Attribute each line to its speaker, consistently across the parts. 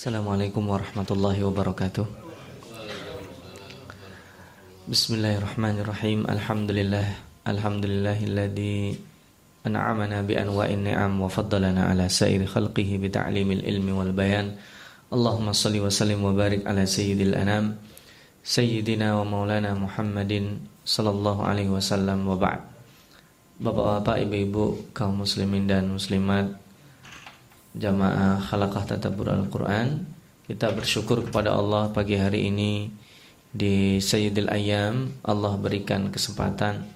Speaker 1: Assalamualaikum warahmatullahi wabarakatuh. Bismillahirrahmanirrahim. Alhamdulillah. Alhamdulillahilladzi An'amana bi anwa'in ni'am Wa faddalana ala sairi khalqihi Bi ta'limil ilmi wal bayan. Allahumma salli wa sallim wa barik ala sayyidil anam Sayyidina wa maulana Muhammadin Sallallahu alaihi wasallam wa ba'd. Bapak-bapak, ibu-ibu, kaum muslimin dan muslimat jamaah khalaqah tadabbur Al-Quran Kita bersyukur kepada Allah pagi hari ini Di Sayyidil Ayam Allah berikan kesempatan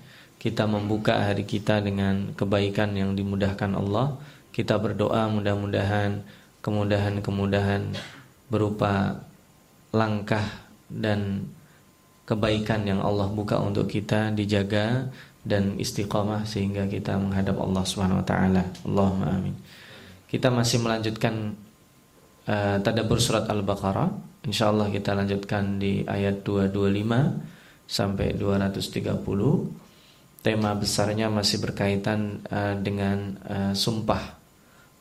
Speaker 1: Kita membuka hari kita dengan kebaikan yang dimudahkan Allah Kita berdoa mudah-mudahan Kemudahan-kemudahan berupa langkah dan kebaikan yang Allah buka untuk kita dijaga dan istiqamah sehingga kita menghadap Allah Subhanahu wa taala. Allahumma amin. Kita masih melanjutkan uh, tadabbur surat Al-Baqarah. Insyaallah kita lanjutkan di ayat 225 sampai 230. Tema besarnya masih berkaitan uh, dengan uh, sumpah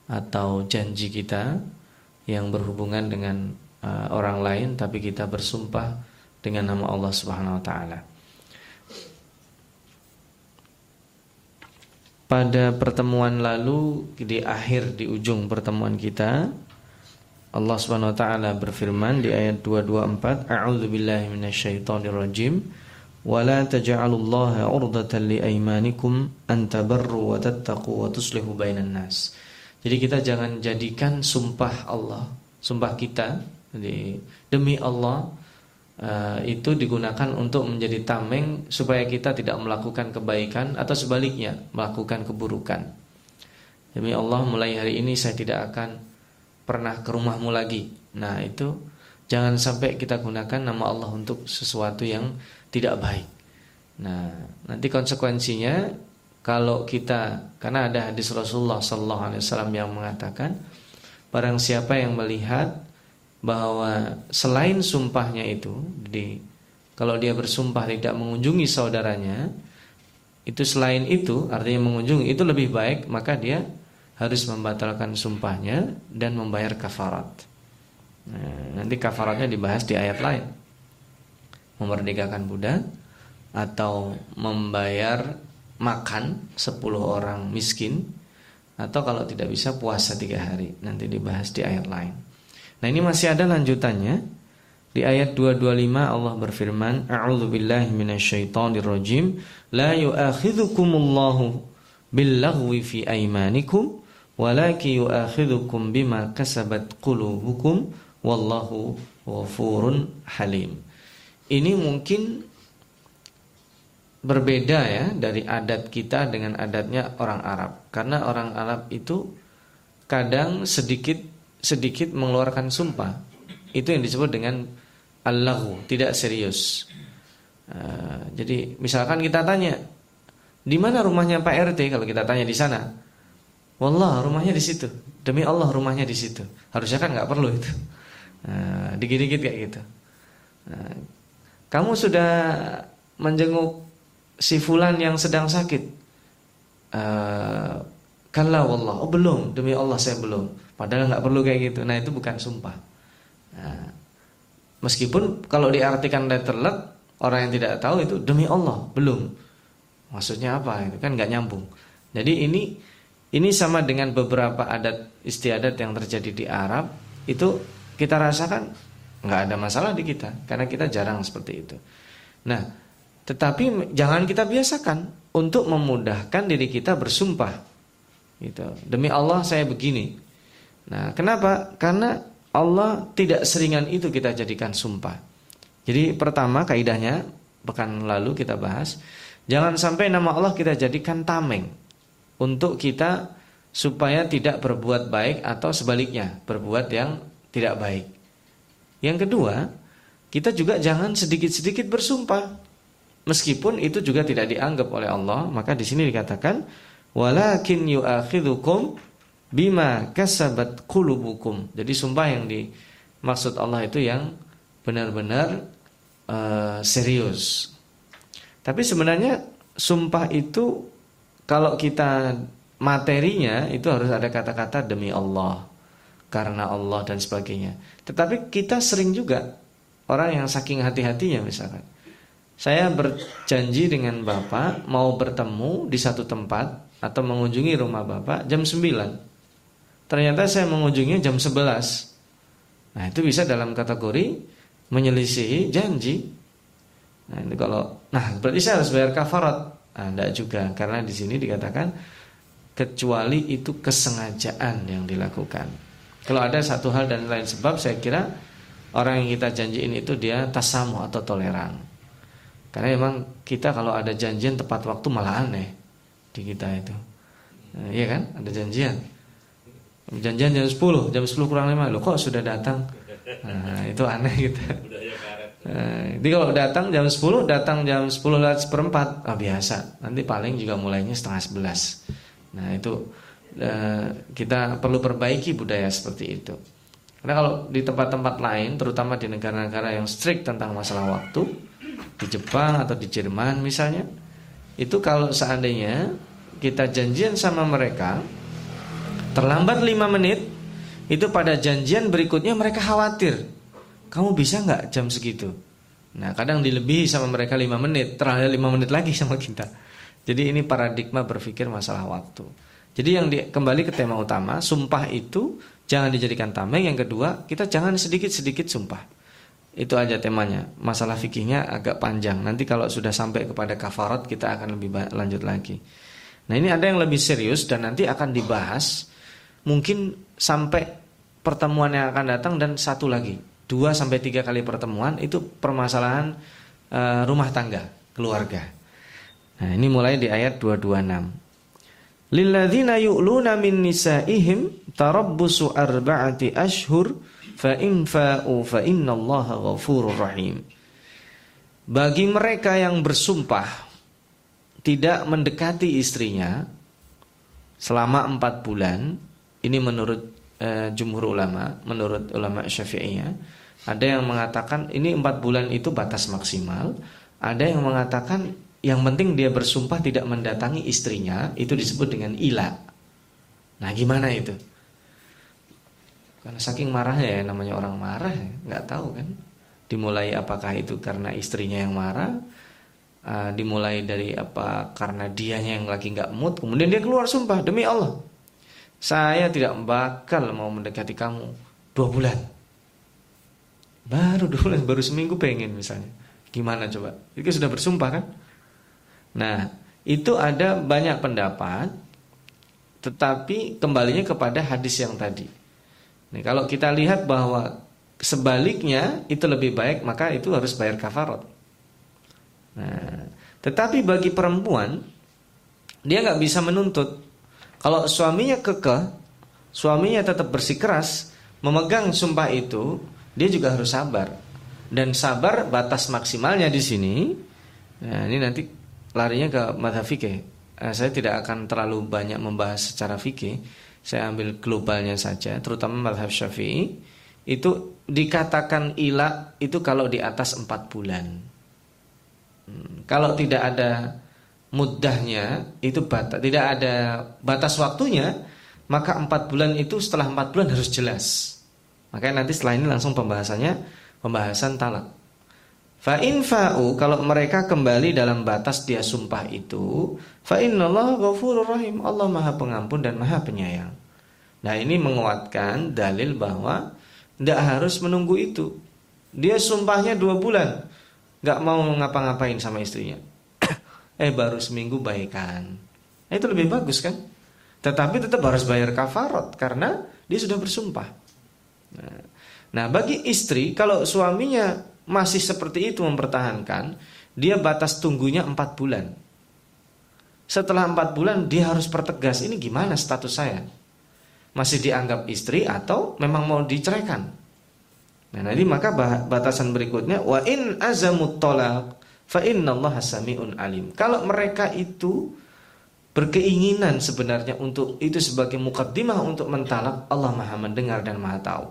Speaker 1: atau janji kita yang berhubungan dengan uh, orang lain tapi kita bersumpah dengan nama Allah Subhanahu wa taala. Pada pertemuan lalu di akhir di ujung pertemuan kita Allah Subhanahu wa taala berfirman di ayat 224 A'udzu billahi minasyaitonir rajim wa la taj'alullaha 'urdatan liaymanikum an tabarru wa tattaqu wa tuslihu bainan nas. Jadi kita jangan jadikan sumpah Allah, sumpah kita demi Allah uh, itu digunakan untuk menjadi tameng supaya kita tidak melakukan kebaikan atau sebaliknya melakukan keburukan. Demi Allah mulai hari ini saya tidak akan pernah ke rumahmu lagi. Nah itu jangan sampai kita gunakan nama Allah untuk sesuatu yang tidak baik. Nah nanti konsekuensinya kalau kita karena ada hadis Rasulullah Sallallahu Alaihi Wasallam yang mengatakan barang siapa yang melihat bahwa selain sumpahnya itu di kalau dia bersumpah tidak mengunjungi saudaranya itu selain itu artinya mengunjungi itu lebih baik maka dia harus membatalkan sumpahnya dan membayar kafarat. Nah, nanti kafaratnya dibahas di ayat lain. Memerdekakan budak atau membayar makan 10 orang miskin atau kalau tidak bisa puasa tiga hari nanti dibahas di ayat lain. Nah ini masih ada lanjutannya Di ayat 225 Allah berfirman A'udzu billahi minasyaitonir rajim La yu'akhidhukumullahu billaghwi fi aymanikum walaki yu'akhidhukum bima kasabat qulubukum wallahu ghafurun halim. Ini mungkin berbeda ya dari adat kita dengan adatnya orang Arab. Karena orang Arab itu kadang sedikit sedikit mengeluarkan sumpah itu yang disebut dengan allahu tidak serius. Uh, jadi misalkan kita tanya di mana rumahnya Pak RT kalau kita tanya di sana wallah rumahnya di situ. Demi Allah rumahnya di situ. Harusnya kan nggak perlu itu. Uh, dikit-dikit kayak gitu. Uh, kamu sudah menjenguk si fulan yang sedang sakit? Uh, Kalla wallah, oh belum, demi Allah saya belum. Padahal nggak perlu kayak gitu. Nah itu bukan sumpah. Nah, meskipun kalau diartikan letter luck, orang yang tidak tahu itu demi Allah belum. Maksudnya apa? Itu kan nggak nyambung. Jadi ini ini sama dengan beberapa adat istiadat yang terjadi di Arab itu kita rasakan nggak ada masalah di kita karena kita jarang seperti itu. Nah, tetapi jangan kita biasakan untuk memudahkan diri kita bersumpah Gitu. Demi Allah saya begini. Nah, kenapa? Karena Allah tidak seringan itu kita jadikan sumpah. Jadi pertama kaidahnya pekan lalu kita bahas, jangan sampai nama Allah kita jadikan tameng untuk kita supaya tidak berbuat baik atau sebaliknya berbuat yang tidak baik. Yang kedua, kita juga jangan sedikit-sedikit bersumpah. Meskipun itu juga tidak dianggap oleh Allah, maka di sini dikatakan walakin yu'akhidhukum bima kasabat qulubukum. Jadi sumpah yang dimaksud Allah itu yang benar-benar uh, serius. Tapi sebenarnya sumpah itu kalau kita materinya itu harus ada kata-kata demi Allah. karena Allah dan sebagainya. Tetapi kita sering juga orang yang saking hati-hatinya misalkan. Saya berjanji dengan Bapak mau bertemu di satu tempat atau mengunjungi rumah Bapak jam 9. Ternyata saya mengunjunginya jam 11. Nah, itu bisa dalam kategori menyelisihi janji. Nah, ini kalau nah berarti saya harus bayar kafarat. Nah, enggak juga karena di sini dikatakan kecuali itu kesengajaan yang dilakukan. Kalau ada satu hal dan lain sebab saya kira orang yang kita janjiin itu dia tasamu atau toleran. Karena memang kita kalau ada janjian tepat waktu malah aneh di kita itu. Nah, iya kan? Ada janjian. Janjian jam 10, jam 10 kurang 5 Loh kok sudah datang? Nah, itu aneh gitu. Nah, jadi kalau datang jam 10, datang jam 10 lewat seperempat, ah biasa. Nanti paling juga mulainya setengah 11. Nah, itu Eh, kita perlu perbaiki budaya seperti itu. Karena kalau di tempat-tempat lain, terutama di negara-negara yang strict tentang masalah waktu, di Jepang atau di Jerman misalnya, itu kalau seandainya kita janjian sama mereka, terlambat 5 menit, itu pada janjian berikutnya mereka khawatir, kamu bisa nggak jam segitu? Nah kadang dilebihi sama mereka 5 menit, terakhir 5 menit lagi sama kita. Jadi ini paradigma berpikir masalah waktu. Jadi yang di, kembali ke tema utama, sumpah itu jangan dijadikan tameng. Yang kedua, kita jangan sedikit-sedikit sumpah. Itu aja temanya. Masalah fikihnya agak panjang. Nanti kalau sudah sampai kepada kafarat kita akan lebih lanjut lagi. Nah ini ada yang lebih serius dan nanti akan dibahas mungkin sampai pertemuan yang akan datang dan satu lagi dua sampai tiga kali pertemuan itu permasalahan uh, rumah tangga keluarga. Nah ini mulai di ayat 226. Lilladzina yu'luna min nisaihim tarabbusu arba'ati ashhur fa in fa'u fa innallaha ghafurur rahim. Bagi mereka yang bersumpah tidak mendekati istrinya selama empat bulan, ini menurut uh, jumhur ulama, menurut ulama syafi'iyah, ada yang mengatakan ini empat bulan itu batas maksimal, ada yang mengatakan yang penting dia bersumpah tidak mendatangi istrinya Itu disebut dengan ila. Nah gimana itu? Karena saking marahnya ya Namanya orang marah ya, nggak tahu kan. Dimulai apakah itu karena istrinya yang marah uh, Dimulai dari apa Karena dianya yang lagi nggak mood Kemudian dia keluar sumpah Demi Allah Saya tidak bakal mau mendekati kamu Dua bulan Baru dua bulan Baru seminggu pengen misalnya Gimana coba Itu sudah bersumpah kan Nah, itu ada banyak pendapat tetapi kembalinya kepada hadis yang tadi. Nih, kalau kita lihat bahwa sebaliknya itu lebih baik, maka itu harus bayar kafarat. Nah, tetapi bagi perempuan dia nggak bisa menuntut. Kalau suaminya kekeh, suaminya tetap bersikeras memegang sumpah itu, dia juga harus sabar. Dan sabar batas maksimalnya di sini. Nah, ini nanti larinya ke madhab fikih. Eh, saya tidak akan terlalu banyak membahas secara fikih. Saya ambil globalnya saja, terutama madhab syafi'i. Itu dikatakan ilah itu kalau di atas empat bulan. Hmm, kalau tidak ada mudahnya, itu batas, tidak ada batas waktunya, maka empat bulan itu setelah empat bulan harus jelas. Makanya nanti setelah ini langsung pembahasannya pembahasan talak. Fa in fa'u kalau mereka kembali dalam batas dia sumpah itu, fa innallaha ghafurur rahim. Allah Maha Pengampun dan Maha Penyayang. Nah, ini menguatkan dalil bahwa tidak harus menunggu itu. Dia sumpahnya dua bulan, nggak mau ngapa-ngapain sama istrinya. Eh baru seminggu baikan. Nah, itu lebih bagus kan? Tetapi tetap harus bayar kafarot karena dia sudah bersumpah. Nah, nah bagi istri kalau suaminya masih seperti itu mempertahankan, dia batas tunggunya empat bulan. Setelah empat bulan dia harus pertegas ini gimana status saya? Masih dianggap istri atau memang mau diceraikan? Nah nanti maka batasan berikutnya wa in azamut tolak fa innallaha samiun alim. Kalau mereka itu berkeinginan sebenarnya untuk itu sebagai mukaddimah untuk mentalak Allah Maha mendengar dan Maha tahu.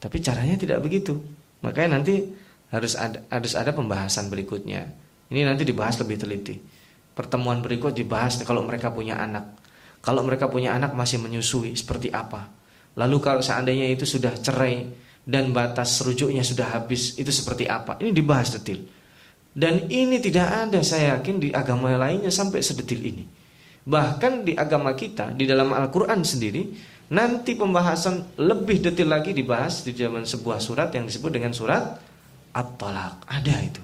Speaker 1: Tapi caranya tidak begitu. Makanya nanti harus ada harus ada pembahasan berikutnya. Ini nanti dibahas lebih teliti. Pertemuan berikut dibahas kalau mereka punya anak. Kalau mereka punya anak masih menyusui seperti apa? Lalu kalau seandainya itu sudah cerai dan batas rujuknya sudah habis, itu seperti apa? Ini dibahas detil. Dan ini tidak ada saya yakin di agama lainnya sampai sedetil ini. Bahkan di agama kita, di dalam Al-Quran sendiri, nanti pembahasan lebih detil lagi dibahas di zaman sebuah surat yang disebut dengan surat At-Talaq. Ada itu.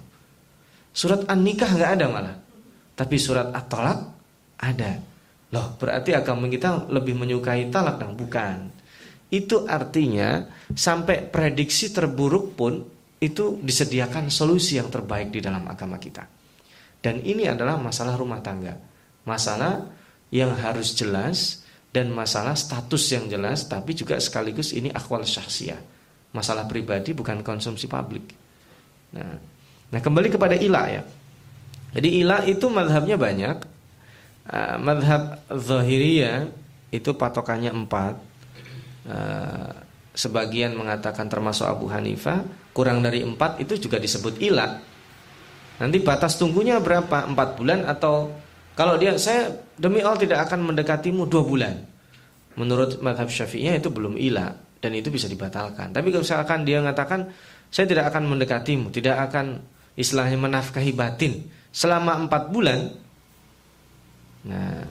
Speaker 1: Surat An-Nikah nggak ada malah. Tapi surat At-Talaq ada. Loh, berarti agama kita lebih menyukai talak dong? Bukan. Itu artinya sampai prediksi terburuk pun itu disediakan solusi yang terbaik di dalam agama kita. Dan ini adalah masalah rumah tangga. Masalah yang harus jelas dan masalah status yang jelas tapi juga sekaligus ini akwal syahsiah. Masalah pribadi bukan konsumsi publik. Nah, nah kembali kepada ilah ya. Jadi ilah itu madhabnya banyak. Uh, madhab zahiriyah itu patokannya empat Eh, sebagian mengatakan termasuk Abu Hanifah kurang dari empat itu juga disebut ilah nanti batas tunggunya berapa? Empat bulan atau kalau dia saya demi Allah tidak akan mendekatimu dua bulan. Menurut madhab syafi'iyah itu belum ilah dan itu bisa dibatalkan. Tapi kalau misalkan dia mengatakan saya tidak akan mendekatimu tidak akan istilahnya menafkahi batin selama empat bulan nah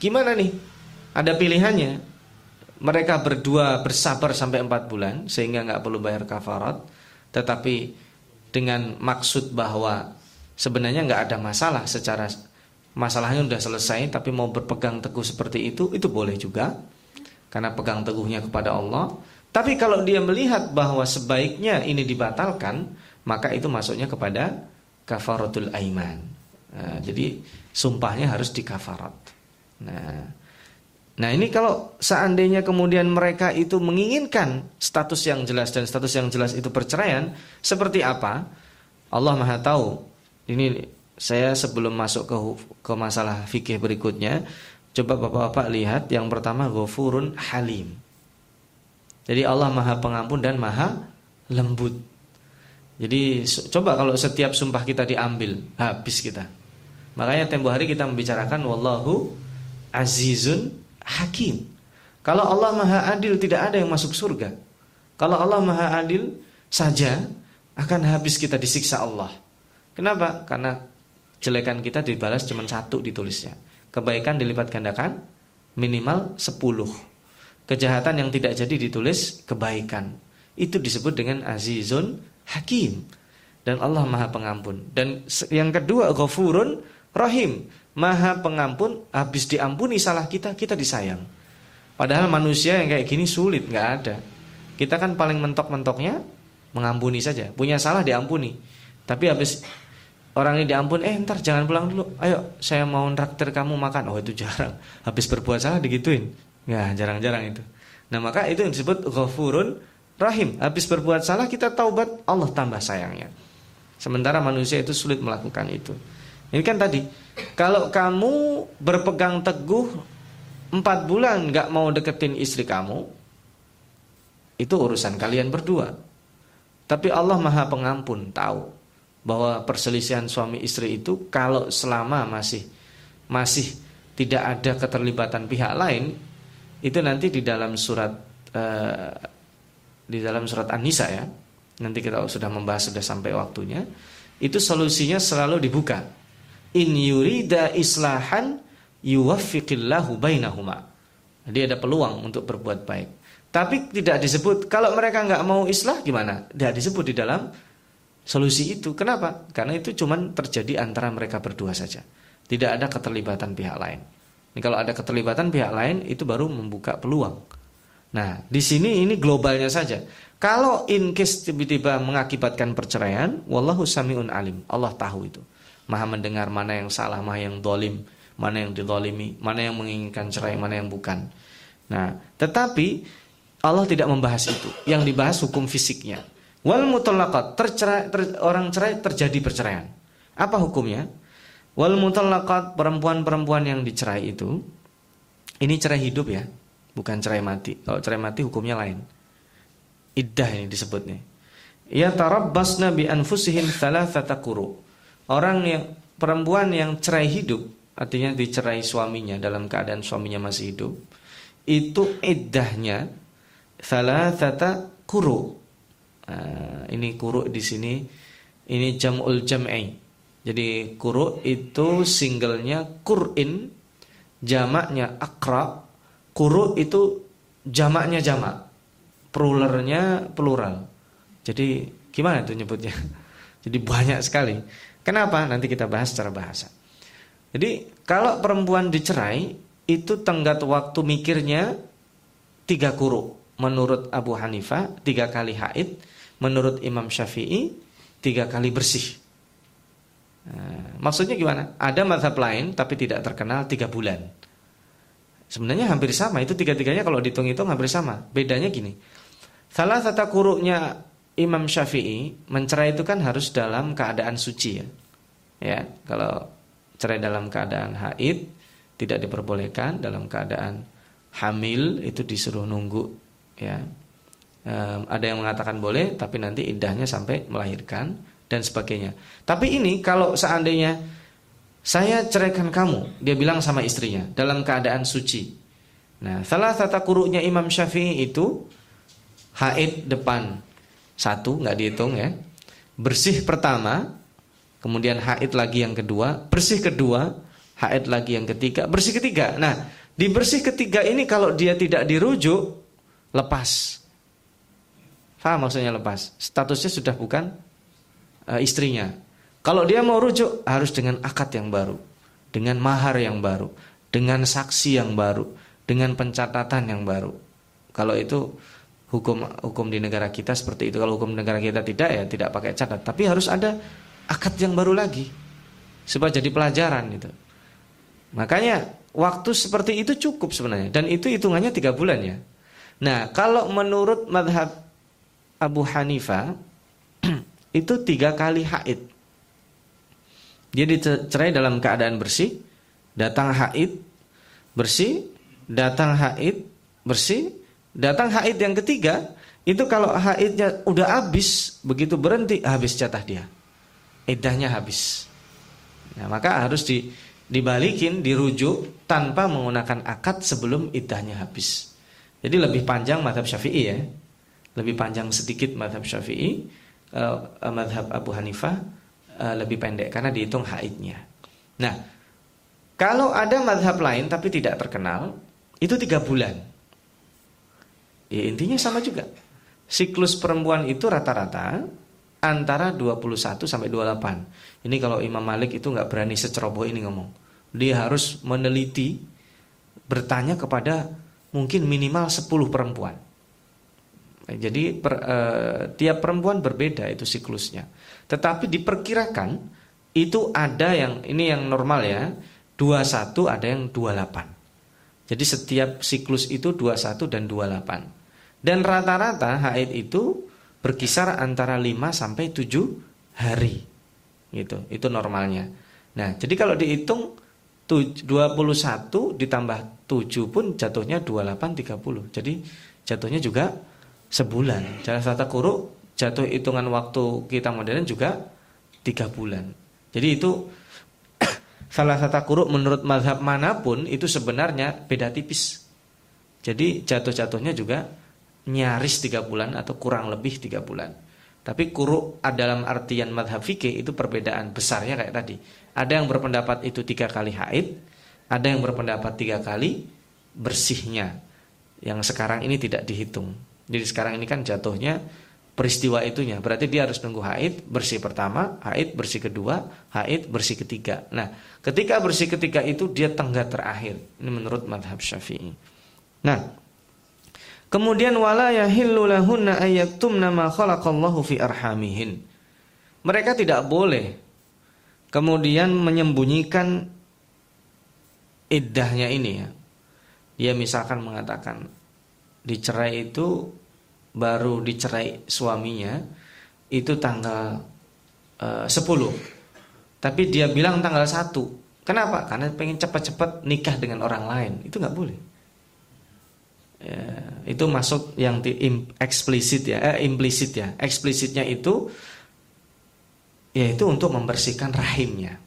Speaker 1: gimana nih? Ada pilihannya. Mereka berdua bersabar sampai empat bulan sehingga nggak perlu bayar kafarat, tetapi dengan maksud bahwa sebenarnya nggak ada masalah secara masalahnya sudah selesai, tapi mau berpegang teguh seperti itu itu boleh juga karena pegang teguhnya kepada Allah. Tapi kalau dia melihat bahwa sebaiknya ini dibatalkan, maka itu masuknya kepada kafaratul aiman. Nah, jadi sumpahnya harus dikafarat. Nah, Nah ini kalau seandainya kemudian mereka itu menginginkan status yang jelas dan status yang jelas itu perceraian, seperti apa? Allah Maha Tahu. Ini saya sebelum masuk ke ke masalah fikih berikutnya, coba bapak-bapak lihat yang pertama Ghafurun Halim. Jadi Allah Maha Pengampun dan Maha Lembut. Jadi coba kalau setiap sumpah kita diambil, habis kita. Makanya tempo hari kita membicarakan wallahu azizun hakim. Kalau Allah Maha Adil tidak ada yang masuk surga. Kalau Allah Maha Adil saja akan habis kita disiksa Allah. Kenapa? Karena jelekan kita dibalas cuma satu ditulisnya. Kebaikan dilipat gandakan minimal sepuluh. Kejahatan yang tidak jadi ditulis kebaikan. Itu disebut dengan azizun hakim. Dan Allah Maha Pengampun. Dan yang kedua ghafurun rahim. Maha pengampun, habis diampuni salah kita, kita disayang. Padahal manusia yang kayak gini sulit, nggak ada. Kita kan paling mentok-mentoknya mengampuni saja. Punya salah diampuni. Tapi habis orang ini diampun, eh ntar jangan pulang dulu. Ayo, saya mau traktir kamu makan. Oh itu jarang. Habis berbuat salah digituin. Ya jarang-jarang itu. Nah maka itu yang disebut ghafurun rahim. Habis berbuat salah kita taubat, Allah tambah sayangnya. Sementara manusia itu sulit melakukan itu. Ini kan tadi kalau kamu berpegang teguh empat bulan nggak mau deketin istri kamu, itu urusan kalian berdua. Tapi Allah Maha Pengampun tahu bahwa perselisihan suami istri itu kalau selama masih masih tidak ada keterlibatan pihak lain, itu nanti di dalam surat uh, di dalam surat An-Nisa ya. Nanti kita sudah membahas sudah sampai waktunya. Itu solusinya selalu dibuka in yurida islahan yuwaffiqillahu bainahuma. Jadi ada peluang untuk berbuat baik. Tapi tidak disebut kalau mereka nggak mau islah gimana? Tidak disebut di dalam solusi itu. Kenapa? Karena itu cuma terjadi antara mereka berdua saja. Tidak ada keterlibatan pihak lain. Ini kalau ada keterlibatan pihak lain itu baru membuka peluang. Nah, di sini ini globalnya saja. Kalau in case tiba-tiba mengakibatkan perceraian, wallahu samiun alim. Allah tahu itu maha mendengar mana yang salah, mana yang dolim, mana yang didolimi, mana yang menginginkan cerai, mana yang bukan. Nah, tetapi Allah tidak membahas itu. Yang dibahas hukum fisiknya. Wal mutallaqat, tercerai, ter, orang cerai terjadi perceraian. Apa hukumnya? Wal mutallaqat, perempuan-perempuan yang dicerai itu ini cerai hidup ya, bukan cerai mati. Kalau cerai mati hukumnya lain. Iddah ini disebutnya. Ya tarabbasna bi anfusihin thalathata quru Orang yang perempuan yang cerai hidup, artinya dicerai suaminya dalam keadaan suaminya masih hidup, itu iddahnya thalathata kuru. Nah, ini kuru di sini ini jamul jam'i. Jadi kuru itu singlenya kur'in, jamaknya akra, kuru itu jamaknya jamak, pluralnya plural. Jadi gimana itu nyebutnya? Jadi banyak sekali. Kenapa? Nanti kita bahas secara bahasa. Jadi kalau perempuan dicerai itu tenggat waktu mikirnya tiga kuru. Menurut Abu Hanifah tiga kali haid. Menurut Imam Syafi'i tiga kali bersih. Nah, maksudnya gimana? Ada mazhab lain tapi tidak terkenal tiga bulan. Sebenarnya hampir sama. Itu tiga-tiganya kalau dihitung-hitung hampir sama. Bedanya gini. Salah satu kuruknya Imam Syafi'i mencerai itu kan harus dalam keadaan suci ya. Ya, kalau cerai dalam keadaan haid tidak diperbolehkan dalam keadaan hamil itu disuruh nunggu ya. Um, ada yang mengatakan boleh tapi nanti idahnya sampai melahirkan dan sebagainya. Tapi ini kalau seandainya saya ceraikan kamu, dia bilang sama istrinya dalam keadaan suci. Nah, salah satu kuruknya Imam Syafi'i itu haid depan satu nggak dihitung ya. Bersih pertama, kemudian haid lagi yang kedua, bersih kedua, haid lagi yang ketiga, bersih ketiga. Nah, di bersih ketiga ini kalau dia tidak dirujuk, lepas. Faham maksudnya lepas? Statusnya sudah bukan uh, istrinya. Kalau dia mau rujuk harus dengan akad yang baru, dengan mahar yang baru, dengan saksi yang baru, dengan pencatatan yang baru. Kalau itu hukum hukum di negara kita seperti itu. Kalau hukum negara kita tidak ya tidak pakai catat, tapi harus ada akad yang baru lagi supaya jadi pelajaran itu. Makanya waktu seperti itu cukup sebenarnya dan itu hitungannya tiga bulan ya. Nah kalau menurut madhab Abu Hanifah itu tiga kali haid. Dia dicerai dalam keadaan bersih, datang haid, bersih, datang haid, bersih, datang haid yang ketiga, itu kalau haidnya udah habis, begitu berhenti, habis jatah dia. Idahnya habis. Nah, maka harus di, dibalikin, dirujuk tanpa menggunakan akad sebelum idahnya habis. Jadi lebih panjang madhab syafi'i ya. Lebih panjang sedikit madhab syafi'i uh, madhab Abu Hanifah uh, lebih pendek karena dihitung haidnya. Nah, kalau ada madhab lain tapi tidak terkenal, itu tiga bulan. Ya, intinya sama juga. Siklus perempuan itu rata-rata antara 21 sampai 28. Ini kalau Imam Malik itu nggak berani seceroboh ini ngomong. Dia harus meneliti, bertanya kepada mungkin minimal 10 perempuan. Jadi per, e, tiap perempuan berbeda itu siklusnya. Tetapi diperkirakan itu ada yang ini yang normal ya, 21 ada yang 28. Jadi setiap siklus itu 21 dan 28. Dan rata-rata haid itu berkisar antara 5 sampai 7 hari. Gitu. Itu normalnya. Nah, jadi kalau dihitung 21 ditambah 7 pun jatuhnya 28 30. Jadi jatuhnya juga sebulan. Jalan satu kuruk jatuh hitungan waktu kita modern juga tiga bulan. Jadi itu salah satu kuruk menurut mazhab mana pun itu sebenarnya beda tipis. Jadi jatuh-jatuhnya juga nyaris tiga bulan atau kurang lebih tiga bulan. Tapi kuruk dalam artian madhab fikih itu perbedaan besarnya kayak tadi. Ada yang berpendapat itu tiga kali haid, ada yang berpendapat tiga kali bersihnya. Yang sekarang ini tidak dihitung. Jadi sekarang ini kan jatuhnya peristiwa itunya. Berarti dia harus nunggu haid bersih pertama, haid bersih kedua, haid bersih ketiga. Nah, ketika bersih ketiga itu dia tenggat terakhir. Ini menurut madhab syafi'i. Nah, kemudian wala yahillu lahunna ayyaktumna ma khalaqallahu fi arhamihin. Mereka tidak boleh kemudian menyembunyikan iddahnya ini ya. Dia misalkan mengatakan dicerai itu baru dicerai suaminya itu tanggal eh, uh, 10 tapi dia bilang tanggal 1 kenapa? karena pengen cepat-cepat nikah dengan orang lain itu nggak boleh ya, itu masuk yang di, eksplisit ya eh, implisit ya eksplisitnya itu yaitu untuk membersihkan rahimnya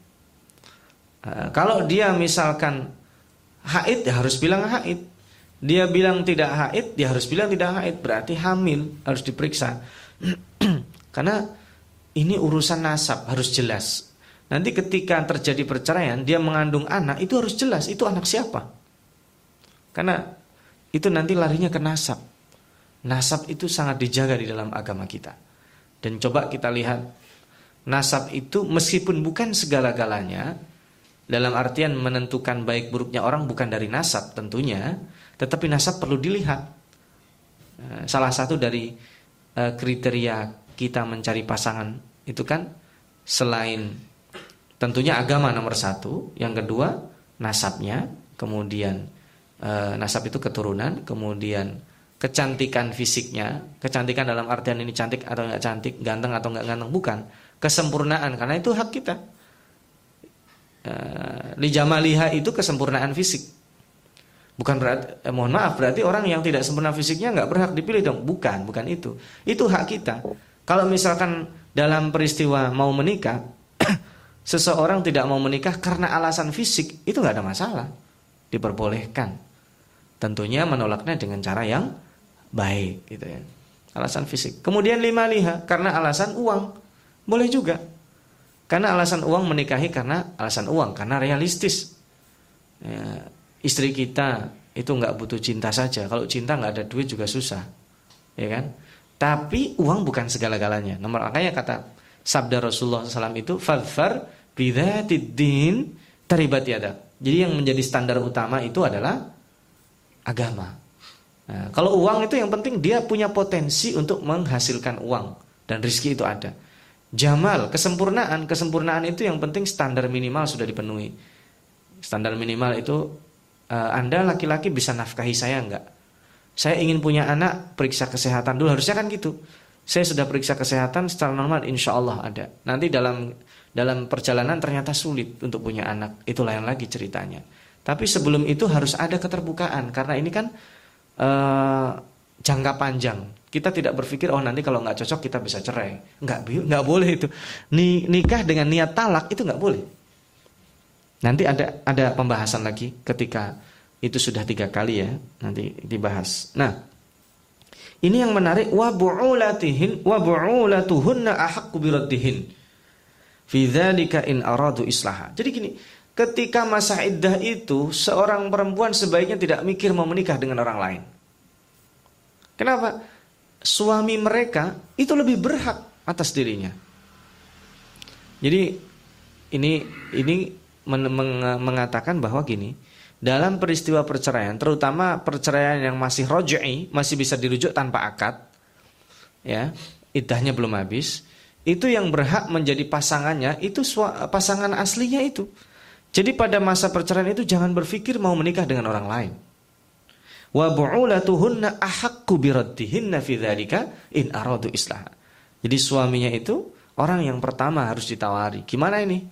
Speaker 1: uh, kalau dia misalkan haid ya harus bilang haid dia bilang tidak haid, dia harus bilang tidak haid, berarti hamil, harus diperiksa. Karena ini urusan nasab, harus jelas. Nanti ketika terjadi perceraian, dia mengandung anak, itu harus jelas, itu anak siapa. Karena itu nanti larinya ke nasab. Nasab itu sangat dijaga di dalam agama kita. Dan coba kita lihat, nasab itu meskipun bukan segala-galanya, dalam artian menentukan baik buruknya orang bukan dari nasab tentunya, tetapi nasab perlu dilihat. Eh, salah satu dari eh, kriteria kita mencari pasangan itu kan selain tentunya agama nomor satu, yang kedua nasabnya, kemudian eh, nasab itu keturunan, kemudian kecantikan fisiknya, kecantikan dalam artian ini cantik atau nggak cantik, ganteng atau nggak ganteng, bukan kesempurnaan karena itu hak kita. Lijamaliha itu kesempurnaan fisik. Bukan berarti, eh, mohon maaf, berarti orang yang tidak sempurna fisiknya nggak berhak dipilih dong. Bukan, bukan itu. Itu hak kita. Kalau misalkan dalam peristiwa mau menikah, seseorang tidak mau menikah karena alasan fisik, itu nggak ada masalah. Diperbolehkan. Tentunya menolaknya dengan cara yang baik, gitu ya. Alasan fisik. Kemudian lima liha karena alasan uang, boleh juga. Karena alasan uang menikahi karena alasan uang, karena realistis. Ya, istri kita itu nggak butuh cinta saja. Kalau cinta nggak ada duit juga susah, ya kan? Tapi uang bukan segala-galanya. Nomor makanya kata sabda Rasulullah SAW itu fadfar bidatidin taribat yada. Jadi yang menjadi standar utama itu adalah agama. Nah, kalau uang itu yang penting dia punya potensi untuk menghasilkan uang dan rizki itu ada. Jamal, kesempurnaan, kesempurnaan itu yang penting standar minimal sudah dipenuhi. Standar minimal itu uh, Anda laki-laki bisa nafkahi saya enggak? Saya ingin punya anak, periksa kesehatan dulu. Harusnya kan gitu. Saya sudah periksa kesehatan secara normal, insya Allah ada. Nanti dalam dalam perjalanan ternyata sulit untuk punya anak. Itu lain lagi ceritanya. Tapi sebelum itu harus ada keterbukaan karena ini kan uh, jangka panjang. Kita tidak berpikir oh nanti kalau nggak cocok kita bisa cerai. Nggak nggak boleh itu. Nikah dengan niat talak itu nggak boleh. Nanti ada ada pembahasan lagi ketika itu sudah tiga kali ya nanti dibahas. Nah, ini yang menarik wa bu'ulatihin wa bu'ulatuhunna ahaqqu biraddihin. Fi dzalika in aradu islaha. Jadi gini, ketika masa iddah itu seorang perempuan sebaiknya tidak mikir mau menikah dengan orang lain. Kenapa? Suami mereka itu lebih berhak atas dirinya. Jadi ini ini mengatakan bahwa gini, dalam peristiwa perceraian, terutama perceraian yang masih rojai, masih bisa dirujuk tanpa akad, ya, idahnya belum habis, itu yang berhak menjadi pasangannya itu pasangan aslinya itu. Jadi pada masa perceraian itu jangan berpikir mau menikah dengan orang lain. Wa bu'ulatuhunna ahaqqu biraddihinna fi dzalika in aradu islah. Jadi suaminya itu orang yang pertama harus ditawari. Gimana ini?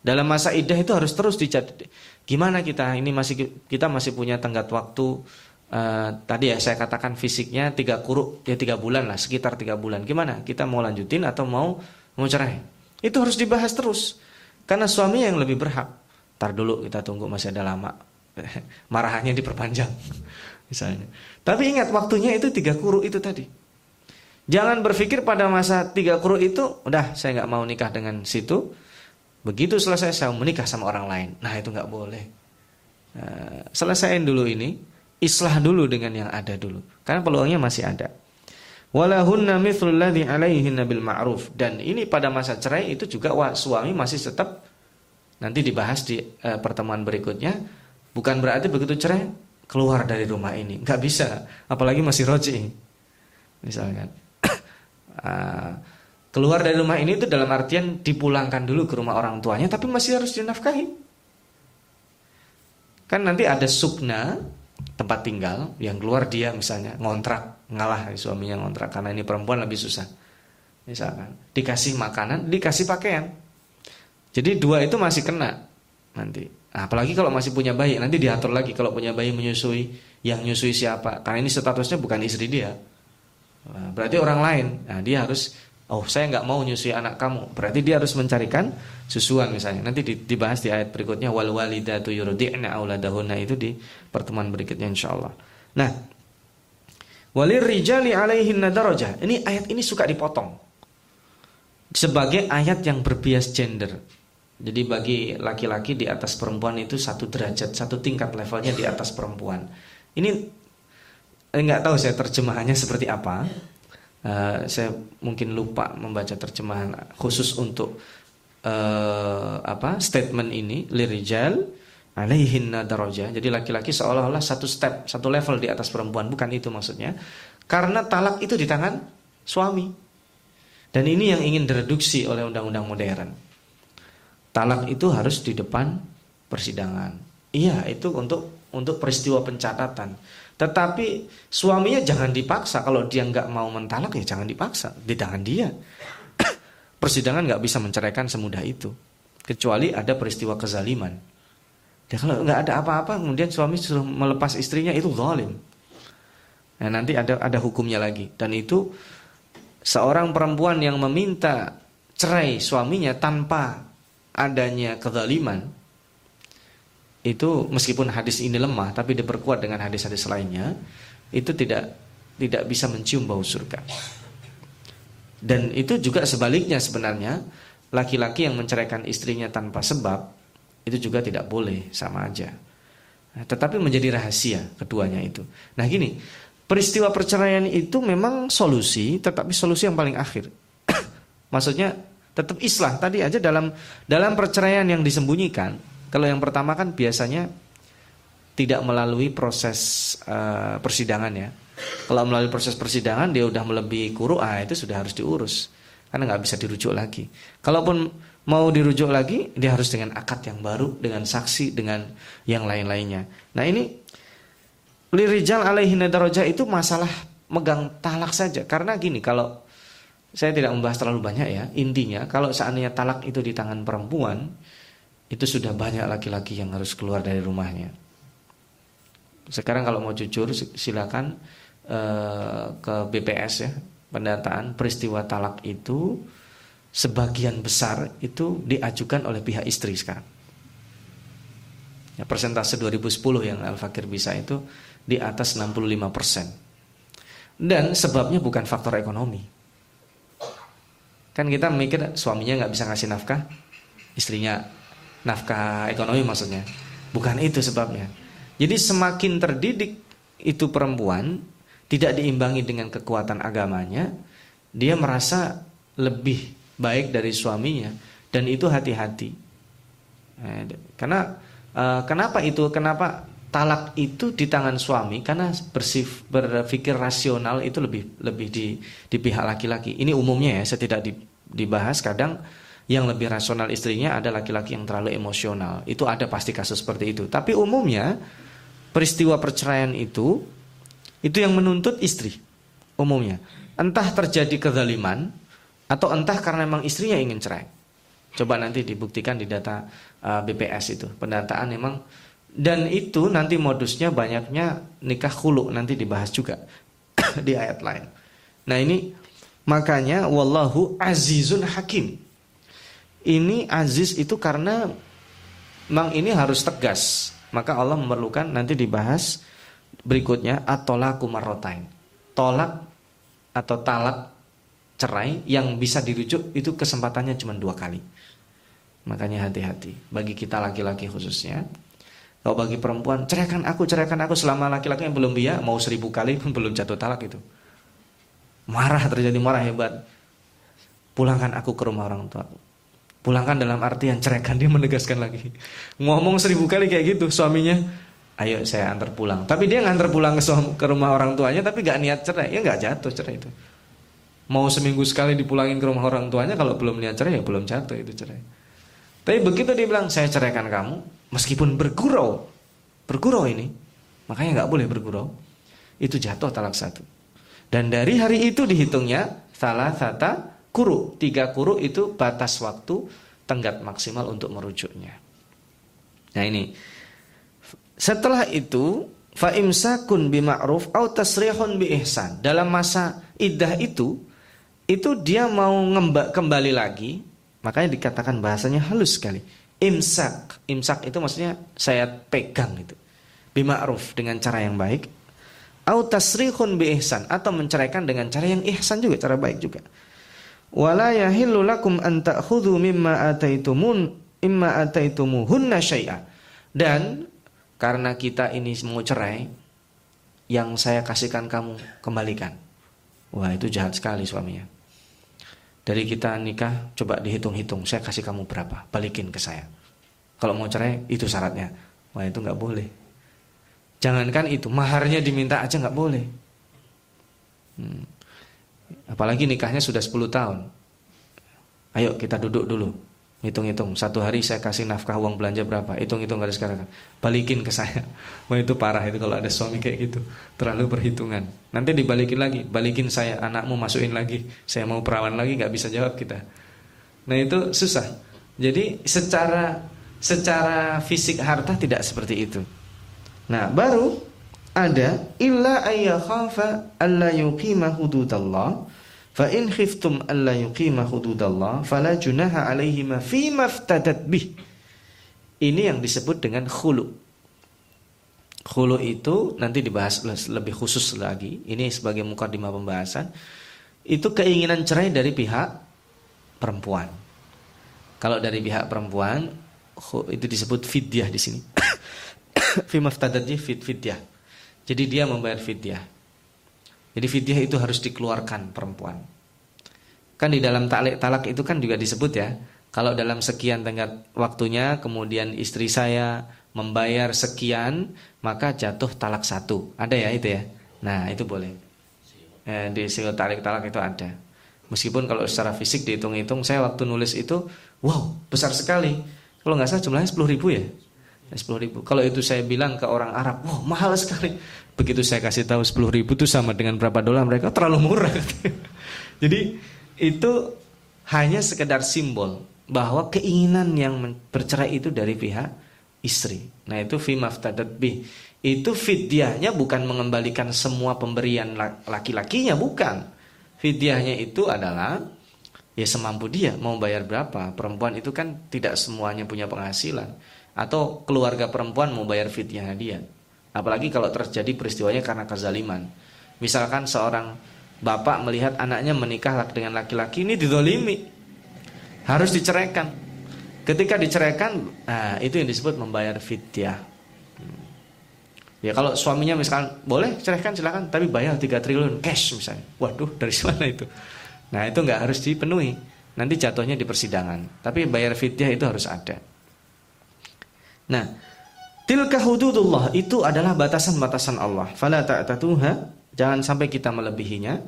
Speaker 1: Dalam masa idah itu harus terus dicat. Gimana kita ini masih kita masih punya tenggat waktu uh, tadi ya saya katakan fisiknya tiga kuruk ya tiga bulan lah sekitar tiga bulan. Gimana kita mau lanjutin atau mau mau cerai? Itu harus dibahas terus karena suami yang lebih berhak. Tar dulu kita tunggu masih ada lama. Marahannya diperpanjang misalnya. Tapi ingat waktunya itu tiga kuruk itu tadi. Jangan berpikir pada masa tiga kuruk itu, udah saya nggak mau nikah dengan situ, Begitu selesai saya menikah sama orang lain. Nah itu nggak boleh. Nah, selesaiin dulu ini, islah dulu dengan yang ada dulu. Karena peluangnya masih ada. Walahunna mithlul ladzi alaihinna bil ma'ruf. Dan ini pada masa cerai itu juga suami masih tetap nanti dibahas di uh, pertemuan berikutnya. Bukan berarti begitu cerai keluar dari rumah ini, nggak bisa. Apalagi masih roji. Misalkan. uh, Keluar dari rumah ini itu dalam artian dipulangkan dulu ke rumah orang tuanya tapi masih harus dinafkahi. Kan nanti ada sukna tempat tinggal yang keluar dia misalnya ngontrak ngalah suaminya ngontrak karena ini perempuan lebih susah. Misalkan dikasih makanan, dikasih pakaian. Jadi dua itu masih kena nanti. Nah, apalagi kalau masih punya bayi, nanti diatur lagi kalau punya bayi menyusui, yang nyusui siapa? Karena ini statusnya bukan istri dia. Nah, berarti orang lain. Nah, dia harus Oh saya nggak mau nyusui anak kamu Berarti dia harus mencarikan susuan misalnya Nanti dibahas di ayat berikutnya Wal walidatu yurdi'na auladahunna Itu di pertemuan berikutnya insya Allah Nah, walir rijali alaihin darajah. Ini ayat ini suka dipotong sebagai ayat yang berbias gender. Jadi bagi laki-laki di atas perempuan itu satu derajat, satu tingkat levelnya di atas perempuan. Ini nggak tahu saya terjemahannya seperti apa. Uh, saya mungkin lupa membaca terjemahan khusus untuk uh, apa statement ini lirijal alaihin daraja. Jadi laki-laki seolah-olah satu step, satu level di atas perempuan, bukan itu maksudnya. Karena talak itu di tangan suami. Dan ini yang ingin direduksi oleh undang-undang modern. Talak itu harus di depan persidangan. Iya, itu untuk untuk peristiwa pencatatan. Tetapi suaminya jangan dipaksa. Kalau dia nggak mau mentalak ya jangan dipaksa. Di tangan dia. Persidangan nggak bisa menceraikan semudah itu. Kecuali ada peristiwa kezaliman. Ya kalau nggak ada apa-apa, kemudian suami suruh melepas istrinya itu zalim. Nah, nanti ada ada hukumnya lagi. Dan itu seorang perempuan yang meminta cerai suaminya tanpa adanya kezaliman itu meskipun hadis ini lemah tapi diperkuat dengan hadis-hadis lainnya itu tidak tidak bisa mencium bau surga. Dan itu juga sebaliknya sebenarnya laki-laki yang menceraikan istrinya tanpa sebab itu juga tidak boleh sama aja. Nah, tetapi menjadi rahasia keduanya itu. Nah gini, peristiwa perceraian itu memang solusi, tetapi solusi yang paling akhir. Maksudnya tetap islah tadi aja dalam dalam perceraian yang disembunyikan. Kalau yang pertama kan biasanya tidak melalui proses uh, persidangan ya. Kalau melalui proses persidangan dia udah melebihi kuru, ah itu sudah harus diurus karena nggak bisa dirujuk lagi. Kalaupun mau dirujuk lagi, dia harus dengan akad yang baru, dengan saksi, dengan yang lain-lainnya. Nah ini lirijal alaihi nadaroja itu masalah megang talak saja. Karena gini, kalau saya tidak membahas terlalu banyak ya. Intinya kalau seandainya talak itu di tangan perempuan, itu sudah banyak laki-laki yang harus keluar dari rumahnya. Sekarang kalau mau jujur silakan uh, ke BPS ya, pendataan peristiwa talak itu sebagian besar itu diajukan oleh pihak istri sekarang. Ya, persentase 2010 yang Al-Fakir bisa itu di atas 65 persen. Dan sebabnya bukan faktor ekonomi. Kan kita mikir suaminya nggak bisa ngasih nafkah, istrinya nafkah ekonomi maksudnya. Bukan itu sebabnya. Jadi semakin terdidik itu perempuan tidak diimbangi dengan kekuatan agamanya, dia merasa lebih baik dari suaminya dan itu hati-hati. Eh, karena uh, kenapa itu? Kenapa talak itu di tangan suami? Karena bersif, berpikir rasional itu lebih lebih di di pihak laki-laki. Ini umumnya ya, saya tidak di, dibahas kadang yang lebih rasional istrinya ada laki-laki yang terlalu emosional. Itu ada pasti kasus seperti itu. Tapi umumnya peristiwa perceraian itu itu yang menuntut istri umumnya. Entah terjadi kezaliman atau entah karena memang istrinya ingin cerai. Coba nanti dibuktikan di data uh, BPS itu. Pendataan memang dan itu nanti modusnya banyaknya nikah hulu nanti dibahas juga di ayat lain. Nah ini Makanya wallahu azizun hakim. Ini aziz itu karena memang ini harus tegas. Maka Allah memerlukan nanti dibahas berikutnya atolaku marotain. Tolak atau talak cerai yang bisa dirujuk itu kesempatannya cuma dua kali. Makanya hati-hati bagi kita laki-laki khususnya. Kalau bagi perempuan ceraikan aku, ceraikan aku selama laki-laki yang belum dia mau seribu kali pun belum jatuh talak itu. Marah terjadi marah hebat. Pulangkan aku ke rumah orang tua. Pulangkan dalam artian ceraikan dia menegaskan lagi. Ngomong seribu kali kayak gitu suaminya. Ayo saya antar pulang. Tapi dia ngantar pulang ke, ke rumah orang tuanya tapi gak niat cerai. Ya gak jatuh cerai itu. Mau seminggu sekali dipulangin ke rumah orang tuanya kalau belum niat cerai ya belum jatuh itu cerai. Tapi begitu dia bilang saya ceraikan kamu meskipun bergurau. Bergurau ini. Makanya gak boleh bergurau. Itu jatuh talak satu. Dan dari hari itu dihitungnya salah satu kuru. Tiga kuru itu batas waktu tenggat maksimal untuk merujuknya. Nah ini. Setelah itu fa imsakun bima'ruf au tasrihun. Dalam masa iddah itu itu dia mau ngembak kembali lagi, makanya dikatakan bahasanya halus sekali. Imsak, imsak itu maksudnya saya pegang itu. Bima'ruf dengan cara yang baik au tasrihun bi ihsan atau menceraikan dengan cara yang ihsan juga, cara baik juga. Wala yahillu lakum an ta'khudhu mimma ataitumun imma ataitumuhunna syai'a. Dan karena kita ini mau cerai, yang saya kasihkan kamu kembalikan. Wah, itu jahat sekali suaminya. Dari kita nikah, coba dihitung-hitung, saya kasih kamu berapa, balikin ke saya. Kalau mau cerai, itu syaratnya. Wah, itu nggak boleh. Jangankan itu, maharnya diminta aja nggak boleh. Hmm. Apalagi nikahnya sudah 10 tahun. Ayo kita duduk dulu. Hitung-hitung, satu hari saya kasih nafkah uang belanja berapa? Hitung-hitung garis sekarang. Balikin ke saya. Wah itu parah itu kalau ada suami kayak gitu. Terlalu perhitungan. Nanti dibalikin lagi. Balikin saya, anakmu masukin lagi. Saya mau perawan lagi, nggak bisa jawab kita. Nah itu susah. Jadi secara secara fisik harta tidak seperti itu. Nah baru ada illa ayyakhafa alla yuqima hududallah Fa in khiftum alla yuqima hududallah fala junaha alaihima fi maftadat bih. Ini yang disebut dengan khulu. Khulu itu nanti dibahas lebih khusus lagi. Ini sebagai mukadimah pembahasan. Itu keinginan cerai dari pihak perempuan. Kalau dari pihak perempuan itu disebut fidyah di sini. fi maftadat fit fidyah. Jadi dia membayar fidyah. Jadi fidyah itu harus dikeluarkan perempuan. Kan di dalam talak talak itu kan juga disebut ya. Kalau dalam sekian tenggat waktunya kemudian istri saya membayar sekian maka jatuh talak satu. Ada ya itu ya. Nah itu boleh. Eh, di sila tarik talak itu ada. Meskipun kalau secara fisik dihitung-hitung saya waktu nulis itu wow besar sekali. Kalau nggak salah jumlahnya sepuluh ribu ya. Sepuluh ribu. Kalau itu saya bilang ke orang Arab, wow mahal sekali. Begitu saya kasih tahu 10 ribu itu sama dengan berapa dolar mereka terlalu murah. Jadi itu hanya sekedar simbol bahwa keinginan yang bercerai itu dari pihak istri. Nah itu fi maftadat bih. Itu fidyahnya bukan mengembalikan semua pemberian laki-lakinya, bukan. Fidyahnya itu adalah ya semampu dia mau bayar berapa. Perempuan itu kan tidak semuanya punya penghasilan atau keluarga perempuan mau bayar fidyahnya dia. Apalagi kalau terjadi peristiwanya karena kezaliman. Misalkan seorang bapak melihat anaknya menikah dengan laki-laki ini didolimi. Harus diceraikan. Ketika diceraikan, nah, itu yang disebut membayar fidyah. Ya kalau suaminya misalkan boleh ceraikan silakan, tapi bayar 3 triliun cash misalnya. Waduh, dari mana itu? Nah itu nggak harus dipenuhi. Nanti jatuhnya di persidangan. Tapi bayar fidyah itu harus ada. Nah, Tilka hududullah itu adalah batasan-batasan Allah. Fala ta'tatuha, jangan sampai kita melebihinya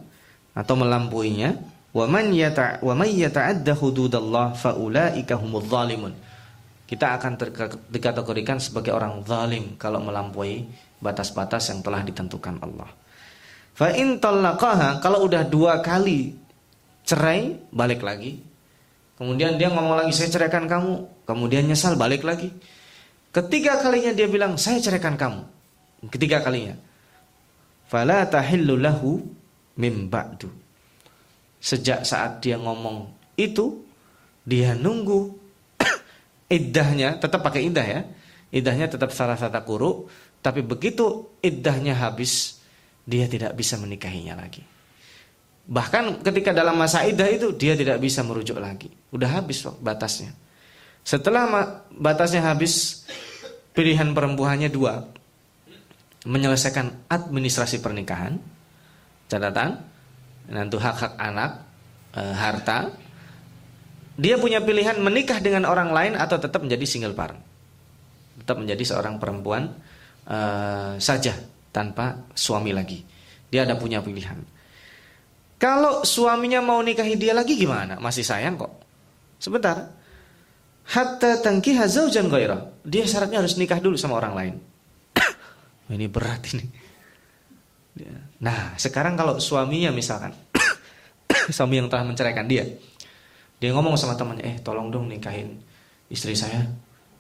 Speaker 1: atau melampauinya. Wa man yata wa may yata'adda hududallah faulaika humudz zalimun. Kita akan dikategorikan sebagai orang zalim kalau melampaui batas-batas yang telah ditentukan Allah. Fa in kalau udah dua kali cerai balik lagi. Kemudian dia ngomong lagi saya ceraikan kamu, kemudian nyesal balik lagi. Ketiga kalinya dia bilang, saya ceraikan kamu. Ketiga kalinya. Fala tahillu lahu mim ba'du. Sejak saat dia ngomong itu, dia nunggu iddahnya, tetap pakai iddah ya. Iddahnya tetap salah satu kuru, tapi begitu iddahnya habis, dia tidak bisa menikahinya lagi. Bahkan ketika dalam masa iddah itu dia tidak bisa merujuk lagi. Udah habis batasnya. Setelah batasnya habis, pilihan perempuannya dua. Menyelesaikan administrasi pernikahan, catatan, nanti hak-hak anak, e, harta. Dia punya pilihan menikah dengan orang lain atau tetap menjadi single parent. Tetap menjadi seorang perempuan e, saja tanpa suami lagi. Dia ada punya pilihan. Kalau suaminya mau nikahi dia lagi gimana? Masih sayang kok. Sebentar, hatta tangkiha zaujan ghaira. Dia syaratnya harus nikah dulu sama orang lain. ini berat ini. Nah, sekarang kalau suaminya misalkan suami yang telah menceraikan dia, dia ngomong sama temannya, "Eh, tolong dong nikahin istri saya.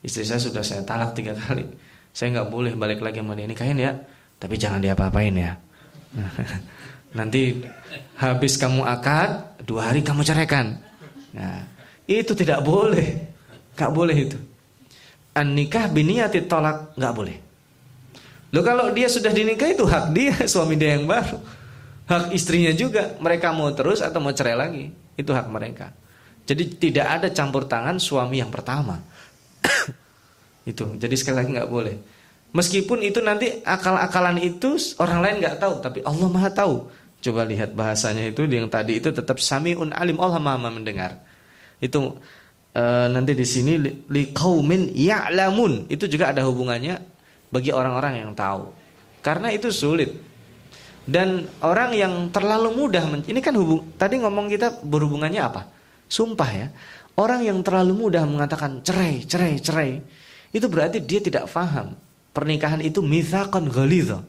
Speaker 1: Istri saya sudah saya talak tiga kali. Saya nggak boleh balik lagi sama dia nikahin ya. Tapi jangan dia apa-apain ya. Nanti habis kamu akad, dua hari kamu ceraikan. Nah, itu tidak boleh. Gak boleh itu. An nikah biniyati tolak gak boleh. Loh kalau dia sudah dinikah itu hak dia, suami dia yang baru. Hak istrinya juga, mereka mau terus atau mau cerai lagi, itu hak mereka. Jadi tidak ada campur tangan suami yang pertama. itu. Jadi sekali lagi nggak boleh. Meskipun itu nanti akal-akalan itu orang lain nggak tahu, tapi Allah Maha tahu. Coba lihat bahasanya itu yang tadi itu tetap samiun alim Allah Maha mendengar. Itu e, nanti di sini li kaumin ya'lamun itu juga ada hubungannya bagi orang-orang yang tahu. Karena itu sulit. Dan orang yang terlalu mudah ini kan hubung tadi ngomong kita berhubungannya apa? Sumpah ya. Orang yang terlalu mudah mengatakan cerai, cerai, cerai, itu berarti dia tidak faham. Pernikahan itu mitsaqan ghalidha.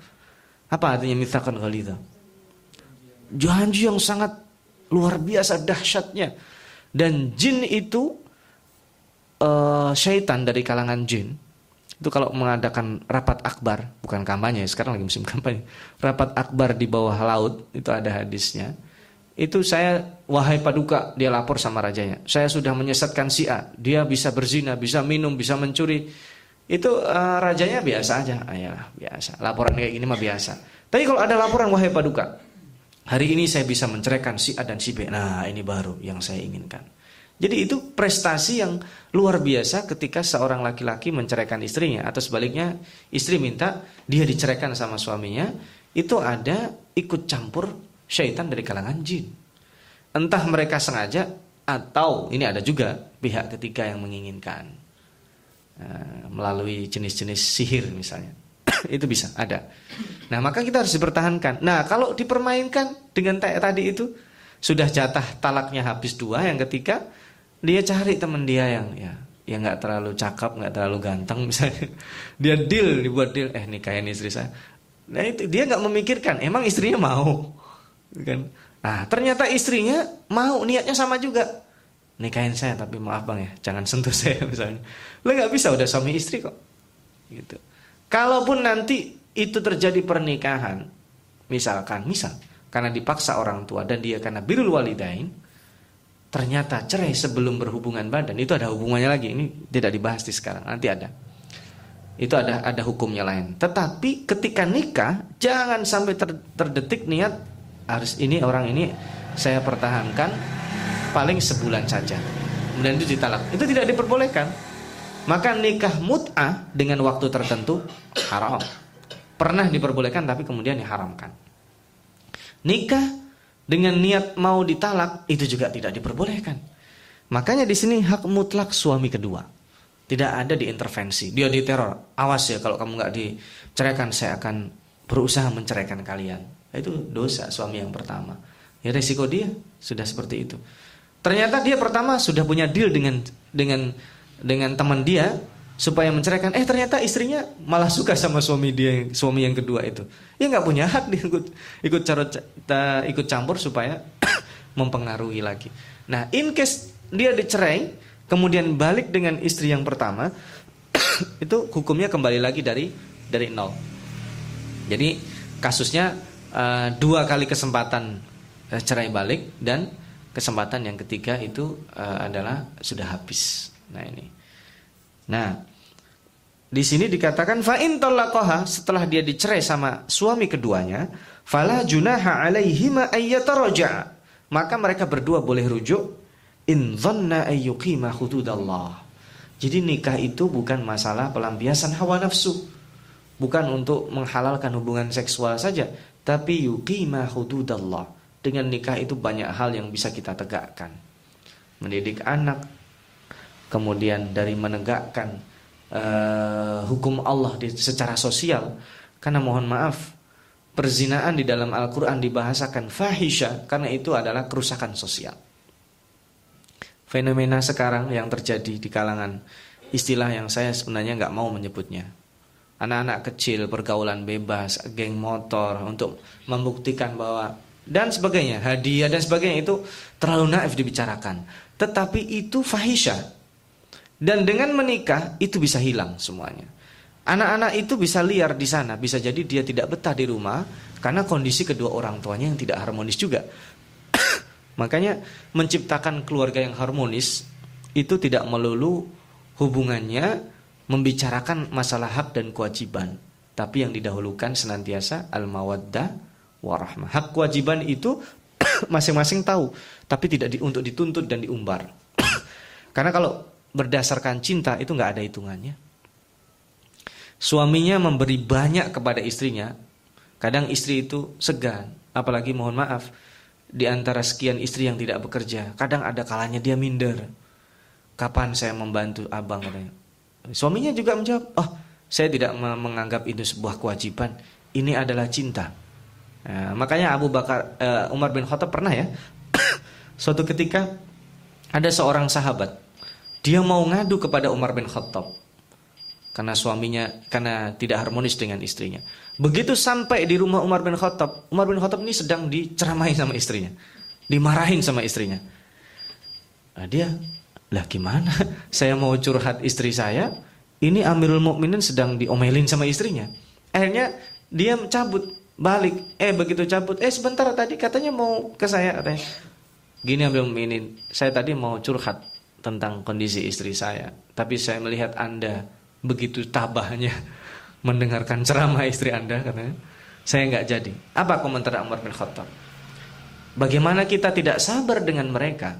Speaker 1: Apa artinya mitsaqan ghalidha? Janji yang sangat luar biasa dahsyatnya. Dan jin itu uh, syaitan dari kalangan jin itu kalau mengadakan rapat akbar bukan kampanye sekarang lagi musim kampanye rapat akbar di bawah laut itu ada hadisnya. Itu saya wahai paduka dia lapor sama rajanya. Saya sudah menyesatkan si A. Dia bisa berzina bisa minum bisa mencuri. Itu uh, rajanya biasa aja. Ayalah biasa. Laporan kayak gini mah biasa. Tapi kalau ada laporan wahai paduka hari ini saya bisa menceraikan si A dan si B. Nah ini baru yang saya inginkan jadi itu prestasi yang luar biasa ketika seorang laki-laki menceraikan istrinya atau sebaliknya istri minta dia diceraikan sama suaminya itu ada ikut campur syaitan dari kalangan jin. Entah mereka sengaja atau ini ada juga pihak ketiga yang menginginkan uh, melalui jenis-jenis sihir misalnya. itu bisa ada. Nah, maka kita harus dipertahankan. Nah, kalau dipermainkan dengan tadi itu sudah jatah talaknya habis dua, yang ketiga dia cari teman dia yang ya yang nggak terlalu cakep, nggak terlalu ganteng misalnya. Dia deal, dibuat deal, eh nikahin istri saya. Nah itu dia nggak memikirkan, emang istrinya mau? Kan. Nah ternyata istrinya mau niatnya sama juga. Nikahin saya tapi maaf bang ya. Jangan sentuh saya misalnya. Lo nggak bisa udah suami istri kok. Gitu. Kalaupun nanti itu terjadi pernikahan misalkan misal karena dipaksa orang tua dan dia karena birul walidain ternyata cerai sebelum berhubungan badan itu ada hubungannya lagi ini tidak dibahas di sekarang nanti ada itu ada ada hukumnya lain tetapi ketika nikah jangan sampai ter, terdetik niat harus ini orang ini saya pertahankan paling sebulan saja. Kemudian itu ditalak. Itu tidak diperbolehkan. Maka nikah mut'ah dengan waktu tertentu haram. Pernah diperbolehkan tapi kemudian diharamkan. Nikah dengan niat mau ditalak itu juga tidak diperbolehkan. Makanya di sini hak mutlak suami kedua. Tidak ada diintervensi. Dia diteror. Awas ya kalau kamu nggak diceraikan saya akan berusaha menceraikan kalian. Itu dosa suami yang pertama. Ya resiko dia sudah seperti itu. Ternyata dia pertama sudah punya deal dengan dengan dengan teman dia supaya menceraikan. Eh ternyata istrinya malah suka sama suami dia, suami yang kedua itu. Ya nggak punya hak dia ikut ikut cara ikut campur supaya mempengaruhi lagi. Nah, in case dia dicerai, kemudian balik dengan istri yang pertama, itu hukumnya kembali lagi dari dari nol. Jadi kasusnya uh, dua kali kesempatan uh, cerai balik dan kesempatan yang ketiga itu uh, adalah sudah habis. Nah ini. Nah di sini dikatakan fa in setelah dia dicerai sama suami keduanya fala junaha alaihima ayyataraja maka mereka berdua boleh rujuk in dhanna ayyuqima hududallah. Jadi nikah itu bukan masalah pelampiasan hawa nafsu. Bukan untuk menghalalkan hubungan seksual saja, tapi yuqima hududallah. Dengan nikah itu banyak hal yang bisa kita tegakkan. Mendidik anak, kemudian dari menegakkan uh, hukum Allah di, secara sosial. Karena mohon maaf, perzinaan di dalam Al-Quran dibahasakan fahisha karena itu adalah kerusakan sosial. Fenomena sekarang yang terjadi di kalangan istilah yang saya sebenarnya nggak mau menyebutnya anak-anak kecil pergaulan bebas, geng motor untuk membuktikan bahwa dan sebagainya, hadiah dan sebagainya itu terlalu naif dibicarakan. Tetapi itu fahisha. Dan dengan menikah itu bisa hilang semuanya. Anak-anak itu bisa liar di sana, bisa jadi dia tidak betah di rumah karena kondisi kedua orang tuanya yang tidak harmonis juga. Makanya menciptakan keluarga yang harmonis itu tidak melulu hubungannya membicarakan masalah hak dan kewajiban, tapi yang didahulukan senantiasa al-mawaddah warahmah. Hak kewajiban itu masing-masing tahu, tapi tidak di, untuk dituntut dan diumbar. Karena kalau berdasarkan cinta itu nggak ada hitungannya. Suaminya memberi banyak kepada istrinya, kadang istri itu segan, apalagi mohon maaf di antara sekian istri yang tidak bekerja, kadang ada kalanya dia minder. Kapan saya membantu abang katanya. Suaminya juga menjawab, "Oh, saya tidak menganggap itu sebuah kewajiban. Ini adalah cinta." Nah, makanya Abu Bakar uh, Umar bin Khattab pernah ya suatu ketika ada seorang sahabat dia mau ngadu kepada Umar bin Khattab karena suaminya karena tidak harmonis dengan istrinya. Begitu sampai di rumah Umar bin Khattab, Umar bin Khattab ini sedang diceramahi sama istrinya, dimarahin sama istrinya. Nah, dia, lah gimana? Saya mau curhat istri saya, ini Amirul Mukminin sedang diomelin sama istrinya. Akhirnya dia cabut balik. Eh begitu cabut, eh sebentar tadi katanya mau ke saya katanya. Gini ambil ini, saya tadi mau curhat tentang kondisi istri saya, tapi saya melihat Anda begitu tabahnya mendengarkan ceramah istri Anda katanya. Saya nggak jadi. Apa komentar Umar bin Khattab? Bagaimana kita tidak sabar dengan mereka?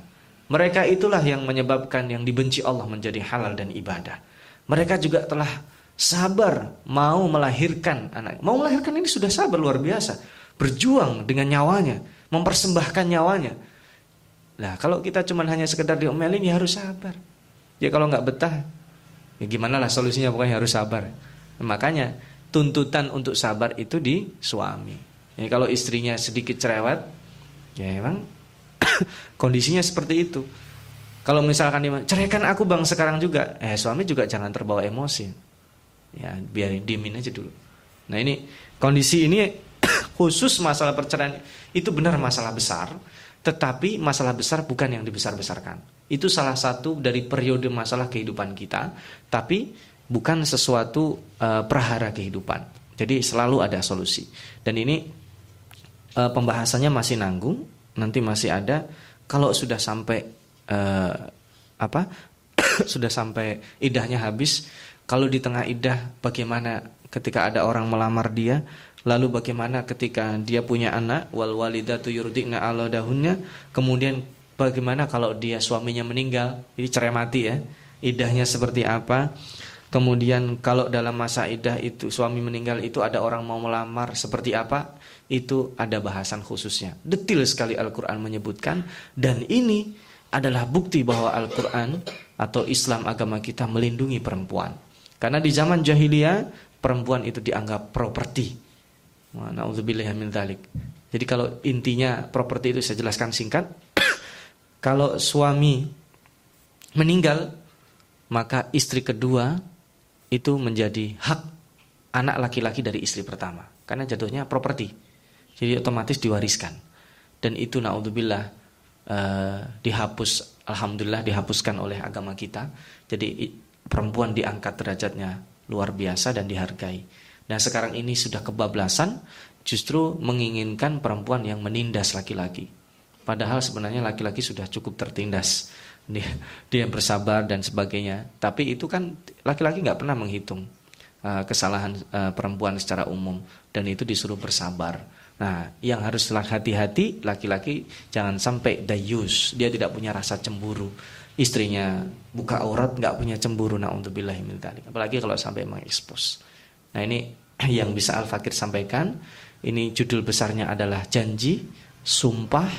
Speaker 1: Mereka itulah yang menyebabkan yang dibenci Allah menjadi halal dan ibadah. Mereka juga telah sabar mau melahirkan anak. Mau melahirkan ini sudah sabar luar biasa. Berjuang dengan nyawanya, mempersembahkan nyawanya. Nah, kalau kita cuma hanya sekedar diomelin ya harus sabar. Ya kalau nggak betah, ya gimana lah solusinya pokoknya harus sabar. Makanya tuntutan untuk sabar itu di suami. Ya, kalau istrinya sedikit cerewet, ya emang kondisinya seperti itu. Kalau misalkan dia ceraikan aku bang sekarang juga, eh suami juga jangan terbawa emosi. Ya, biar diemin aja dulu. Nah, ini kondisi ini khusus masalah perceraian itu benar masalah besar, tetapi masalah besar bukan yang dibesar-besarkan. Itu salah satu dari periode masalah kehidupan kita, tapi bukan sesuatu uh, prahara kehidupan. Jadi selalu ada solusi. Dan ini uh, pembahasannya masih nanggung, nanti masih ada. Kalau sudah sampai uh, apa? sudah sampai idahnya habis, kalau di tengah idah bagaimana ketika ada orang melamar dia, lalu bagaimana ketika dia punya anak wal walidatu yurdina ala dahunnya, kemudian bagaimana kalau dia suaminya meninggal, ini cerai mati ya. Idahnya seperti apa? Kemudian kalau dalam masa idah itu suami meninggal itu ada orang mau melamar seperti apa? Itu ada bahasan khususnya. Detil sekali Al-Qur'an menyebutkan dan ini adalah bukti bahwa Al-Qur'an atau Islam agama kita melindungi perempuan. Karena di zaman jahiliyah perempuan itu dianggap properti. Nauzubillah min dzalik. Jadi kalau intinya properti itu saya jelaskan singkat. kalau suami meninggal, maka istri kedua itu menjadi hak anak laki-laki dari istri pertama. Karena jatuhnya properti. Jadi otomatis diwariskan. Dan itu naudzubillah uh, dihapus alhamdulillah dihapuskan oleh agama kita. Jadi perempuan diangkat derajatnya luar biasa dan dihargai. Nah sekarang ini sudah kebablasan justru menginginkan perempuan yang menindas laki-laki. Padahal sebenarnya laki-laki sudah cukup tertindas. Dia, dia bersabar dan sebagainya. Tapi itu kan laki-laki nggak pernah menghitung uh, kesalahan uh, perempuan secara umum dan itu disuruh bersabar. Nah, yang harus hati-hati laki-laki jangan sampai dayus, dia tidak punya rasa cemburu istrinya buka aurat nggak punya cemburu naudzubillahi min apalagi kalau sampai mengekspos nah ini yang bisa Al Fakir sampaikan. Ini judul besarnya adalah janji sumpah.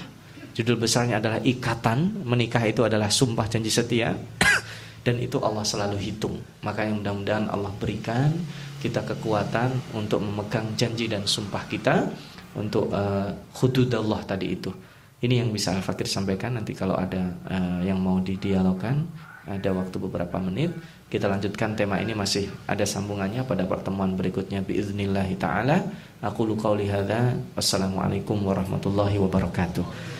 Speaker 1: Judul besarnya adalah ikatan menikah itu adalah sumpah janji setia. Dan itu Allah selalu hitung. Maka yang mudah-mudahan Allah berikan kita kekuatan untuk memegang janji dan sumpah kita untuk uh, tadi itu. Ini yang bisa Al-Fakir sampaikan. Nanti kalau ada uh, yang mau didialogkan ada waktu beberapa menit kita lanjutkan tema ini masih ada sambungannya pada pertemuan berikutnya biiznillahi taala. Aku qauli hadza wassalamualaikum warahmatullahi wabarakatuh